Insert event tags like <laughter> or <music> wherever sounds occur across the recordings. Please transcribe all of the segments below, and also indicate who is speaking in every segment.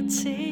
Speaker 1: reality.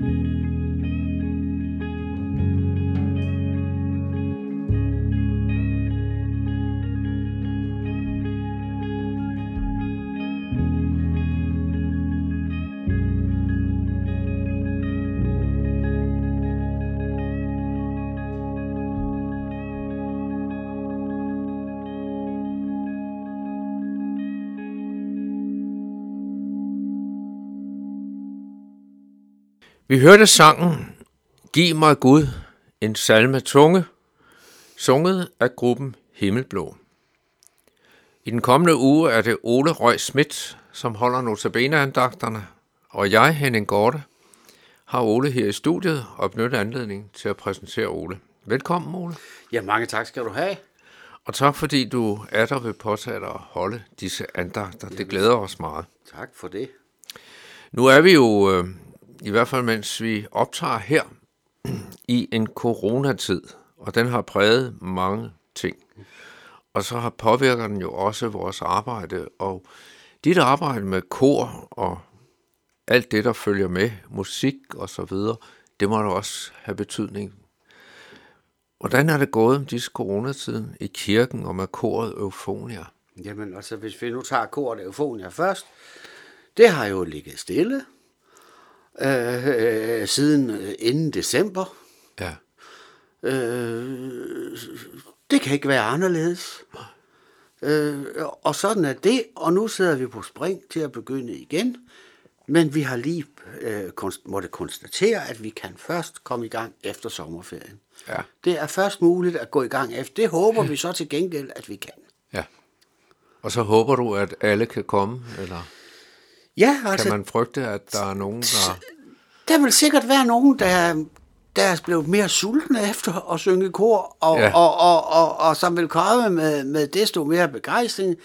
Speaker 1: you
Speaker 2: Vi hørte sangen Giv mig Gud, en salme tunge, sunget af gruppen Himmelblå. I den kommende uge er det Ole Røg Schmidt, som holder notabeneandagterne, og jeg, Henning Gorte, har Ole her i studiet og benytter anledningen til at præsentere Ole. Velkommen, Ole.
Speaker 3: Ja, mange tak skal du have.
Speaker 2: Og tak fordi du er der ved påtage dig at holde disse andagter. Det glæder os meget.
Speaker 3: Tak for det.
Speaker 2: Nu er vi jo, øh, i hvert fald mens vi optager her, i en coronatid, og den har præget mange ting. Og så har påvirker den jo også vores arbejde, og dit arbejde med kor og alt det, der følger med, musik og så videre, det må da også have betydning. Hvordan er det gået om disse coronatiden i kirken og med koret Eufonia?
Speaker 3: Jamen, altså, hvis vi nu tager koret Eufonia først, det har jo ligget stille øh, øh, siden øh, inden december.
Speaker 2: Ja,
Speaker 3: Øh, det kan ikke være anderledes. Øh, og sådan er det, og nu sidder vi på spring til at begynde igen. Men vi har lige øh, konst- måtte konstatere, at vi kan først komme i gang efter sommerferien.
Speaker 2: ja,
Speaker 3: Det er først muligt at gå i gang efter. Det håber vi så til gengæld, at vi kan.
Speaker 2: ja. Og så håber du, at alle kan komme, eller
Speaker 3: Ja, altså,
Speaker 2: kan man frygte, at der er nogen, der...
Speaker 3: der vil sikkert være nogen, der, der er blevet mere sultne efter at synge kor, og,
Speaker 2: Ja.
Speaker 3: ja. og, og, og, og som vil komme med, med desto mere begejstring.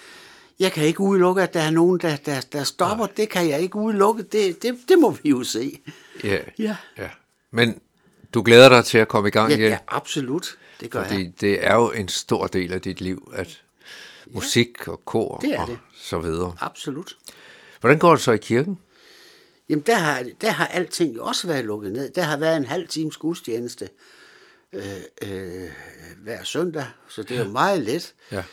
Speaker 3: Jeg kan ikke udelukke, at der er nogen, der, der, der stopper. Det kan jeg ikke udelukke. Det, det, det må vi jo se.
Speaker 2: Ja,
Speaker 3: Ja.
Speaker 2: ja. Men du glæder dig til at komme i gang
Speaker 3: Ja,
Speaker 2: igen,
Speaker 3: ja absolut. Det gør
Speaker 2: fordi
Speaker 3: jeg.
Speaker 2: det er jo en stor del af dit liv, at musik og kor
Speaker 3: Det er
Speaker 2: og
Speaker 3: det.
Speaker 2: så videre.
Speaker 3: Absolut.
Speaker 2: Hvordan går det så i kirken?
Speaker 3: Jamen, der har, der har alting jo også været lukket ned. Der har været en halv times gudstjeneste øh, øh, hver søndag, så det er jo meget let.
Speaker 2: Ja.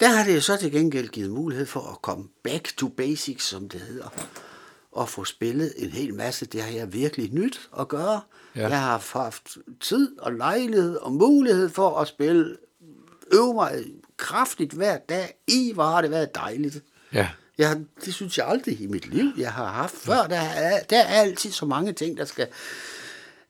Speaker 3: Der har det jo så til gengæld givet mulighed for at komme back to basics, som det hedder, og få spillet en hel masse. Det har jeg virkelig nyt at gøre.
Speaker 2: Ja.
Speaker 3: Jeg har haft tid og lejlighed og mulighed for at spille, øve mig kraftigt hver dag. I har det været dejligt.
Speaker 2: Ja.
Speaker 3: Jeg, det synes jeg aldrig i mit liv, jeg har haft før. Der er, der er altid så mange ting, der skal,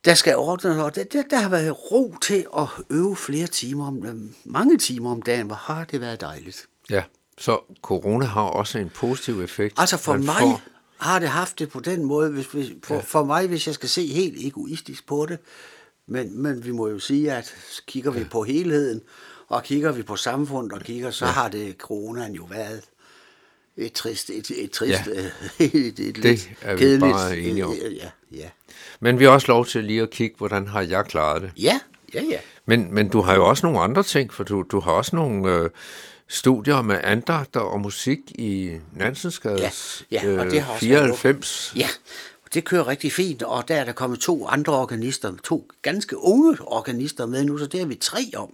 Speaker 3: der skal ordnes, og der, der, der har været ro til at øve flere timer om, mange timer om dagen. Hvor har det været dejligt.
Speaker 2: Ja. Så corona har også en positiv effekt.
Speaker 3: Altså for mig
Speaker 2: får-
Speaker 3: har det haft det på den måde, hvis, hvis, for, ja. for mig, hvis jeg skal se helt egoistisk på det, men, men vi må jo sige, at kigger vi på helheden, og kigger vi på samfundet, og kigger, så ja. har det coronaen jo været et trist, et, et trist,
Speaker 2: Ja.
Speaker 3: ja. <laughs> et, et lidt
Speaker 2: er vi
Speaker 3: kedeligt,
Speaker 2: bare enige om.
Speaker 3: øh, Ja, ja.
Speaker 2: Men vi har også lov til lige at kigge, hvordan har jeg klaret det.
Speaker 3: Ja, ja, ja.
Speaker 2: Men, men du har jo også nogle andre ting, for du, du har også nogle øh, studier med andagter og musik i Nansensgades
Speaker 3: Ja, ja, og det har også
Speaker 2: 94.
Speaker 3: Ja, det kører rigtig fint, og der er der kommet to andre organister, to ganske unge organister med nu, så det er vi tre om.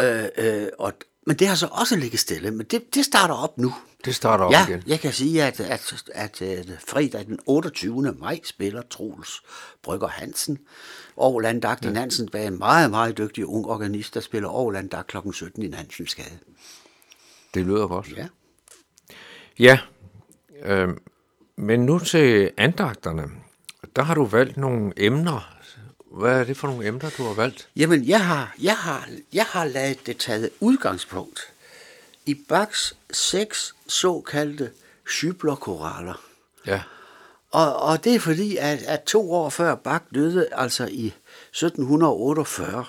Speaker 3: Øh, øh, og, men det har så også ligget stille, men det, det starter op nu.
Speaker 2: Det starter op
Speaker 3: ja,
Speaker 2: igen.
Speaker 3: jeg kan sige, at, at, at, at fredag den 28. maj spiller Troels Brygger Hansen og Landagt ja. Nansen, er en meget, meget dygtig ung organist, der spiller over Landagt kl. 17 i Nansensgade.
Speaker 2: Det lyder godt.
Speaker 3: Ja.
Speaker 2: Ja, øh, men nu til andagterne. Der har du valgt nogle emner. Hvad er det for nogle emner, du har valgt?
Speaker 3: Jamen, jeg har, jeg har, jeg har ladet det taget udgangspunkt i Bachs seks såkaldte schyblerkoraller.
Speaker 2: Ja,
Speaker 3: Og, og det er fordi, at, at to år før Bach døde, altså i 1748,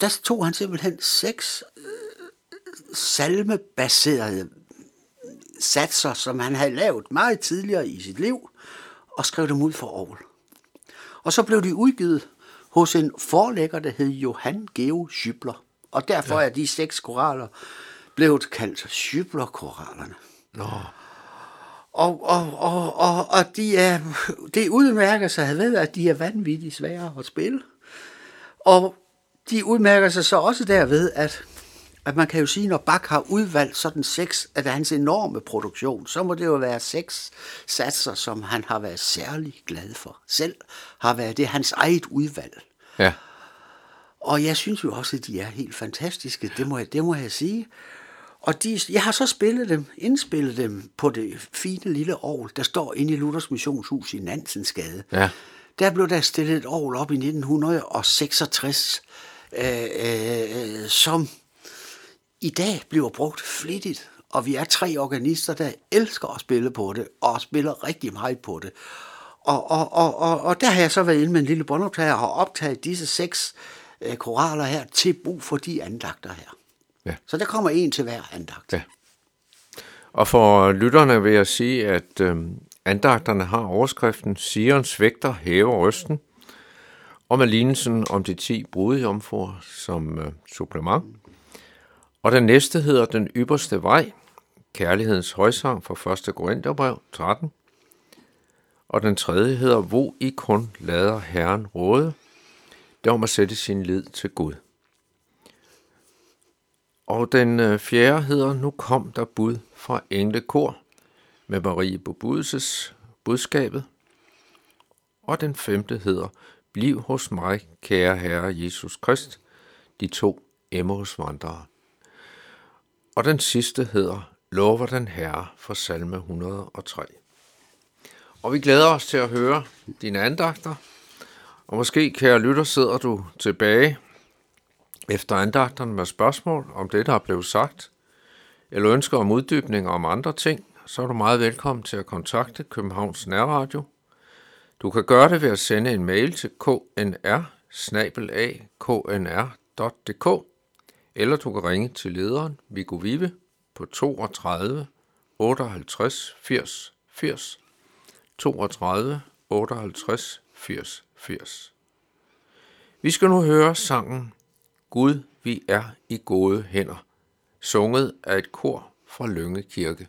Speaker 3: der tog han simpelthen seks øh, salmebaserede satser, som han havde lavet meget tidligere i sit liv, og skrev dem ud for Aarhus. Og så blev de udgivet hos en forlægger, der hed Johan Geo Schybler. Og derfor ja. er de seks koraller blevet kaldt Schybler-korallerne.
Speaker 2: Nå,
Speaker 3: Og, og, og, og, og de er, det udmærker sig ved, at de er vanvittigt svære at spille. Og de udmærker sig så også derved, at, at man kan jo sige, når Bach har udvalgt sådan seks af hans enorme produktion, så må det jo være seks satser, som han har været særlig glad for. Selv har været det hans eget udvalg.
Speaker 2: ja.
Speaker 3: Og jeg synes jo også, at de er helt fantastiske, det må jeg, det må jeg sige. Og de, jeg har så spillet dem, indspillet dem på det fine lille orgel, der står inde i Luthers Missionshus i Nansensgade.
Speaker 2: Ja.
Speaker 3: Der blev der stillet et orgel op i 1966, øh, øh, som i dag bliver brugt flittigt. Og vi er tre organister, der elsker at spille på det, og spiller rigtig meget på det. Og, og, og, og, og der har jeg så været inde med en lille båndoptager og har optaget disse seks øh, koraller her til brug for de andagter her.
Speaker 2: Ja.
Speaker 3: Så der kommer en til hver andagt.
Speaker 2: Ja. Og for lytterne vil jeg sige, at øh, andagterne har overskriften Sions vægter hæver røsten, og med lignelsen om de ti brudjomfruer som øh, supplement. Og den næste hedder Den ypperste vej, kærlighedens højsang fra 1. Korintherbrev 13. Og den tredje hedder Hvor I kun lader Herren råde, der om at sætte sin lid til Gud. Og den øh, fjerde hedder Nu kom der bud fra englekor med Marie Bebudelses budskabet. Og den femte hedder Bliv hos mig, kære Herre Jesus Krist, de to Emmaus vandrere. Og den sidste hedder Lover den Herre fra salme 103. Og vi glæder os til at høre dine andagter. Og måske, kære lytter, sidder du tilbage efter andagterne med spørgsmål om det, der er blevet sagt, eller ønsker om uddybning om andre ting, så er du meget velkommen til at kontakte Københavns Nærradio. Du kan gøre det ved at sende en mail til knr knr.dk, eller du kan ringe til lederen Viggo Vive på 32 58 80 80 32 58 80 80. Vi skal nu høre sangen Gud, vi er i gode hænder, sunget af et kor fra Lønge Kirke.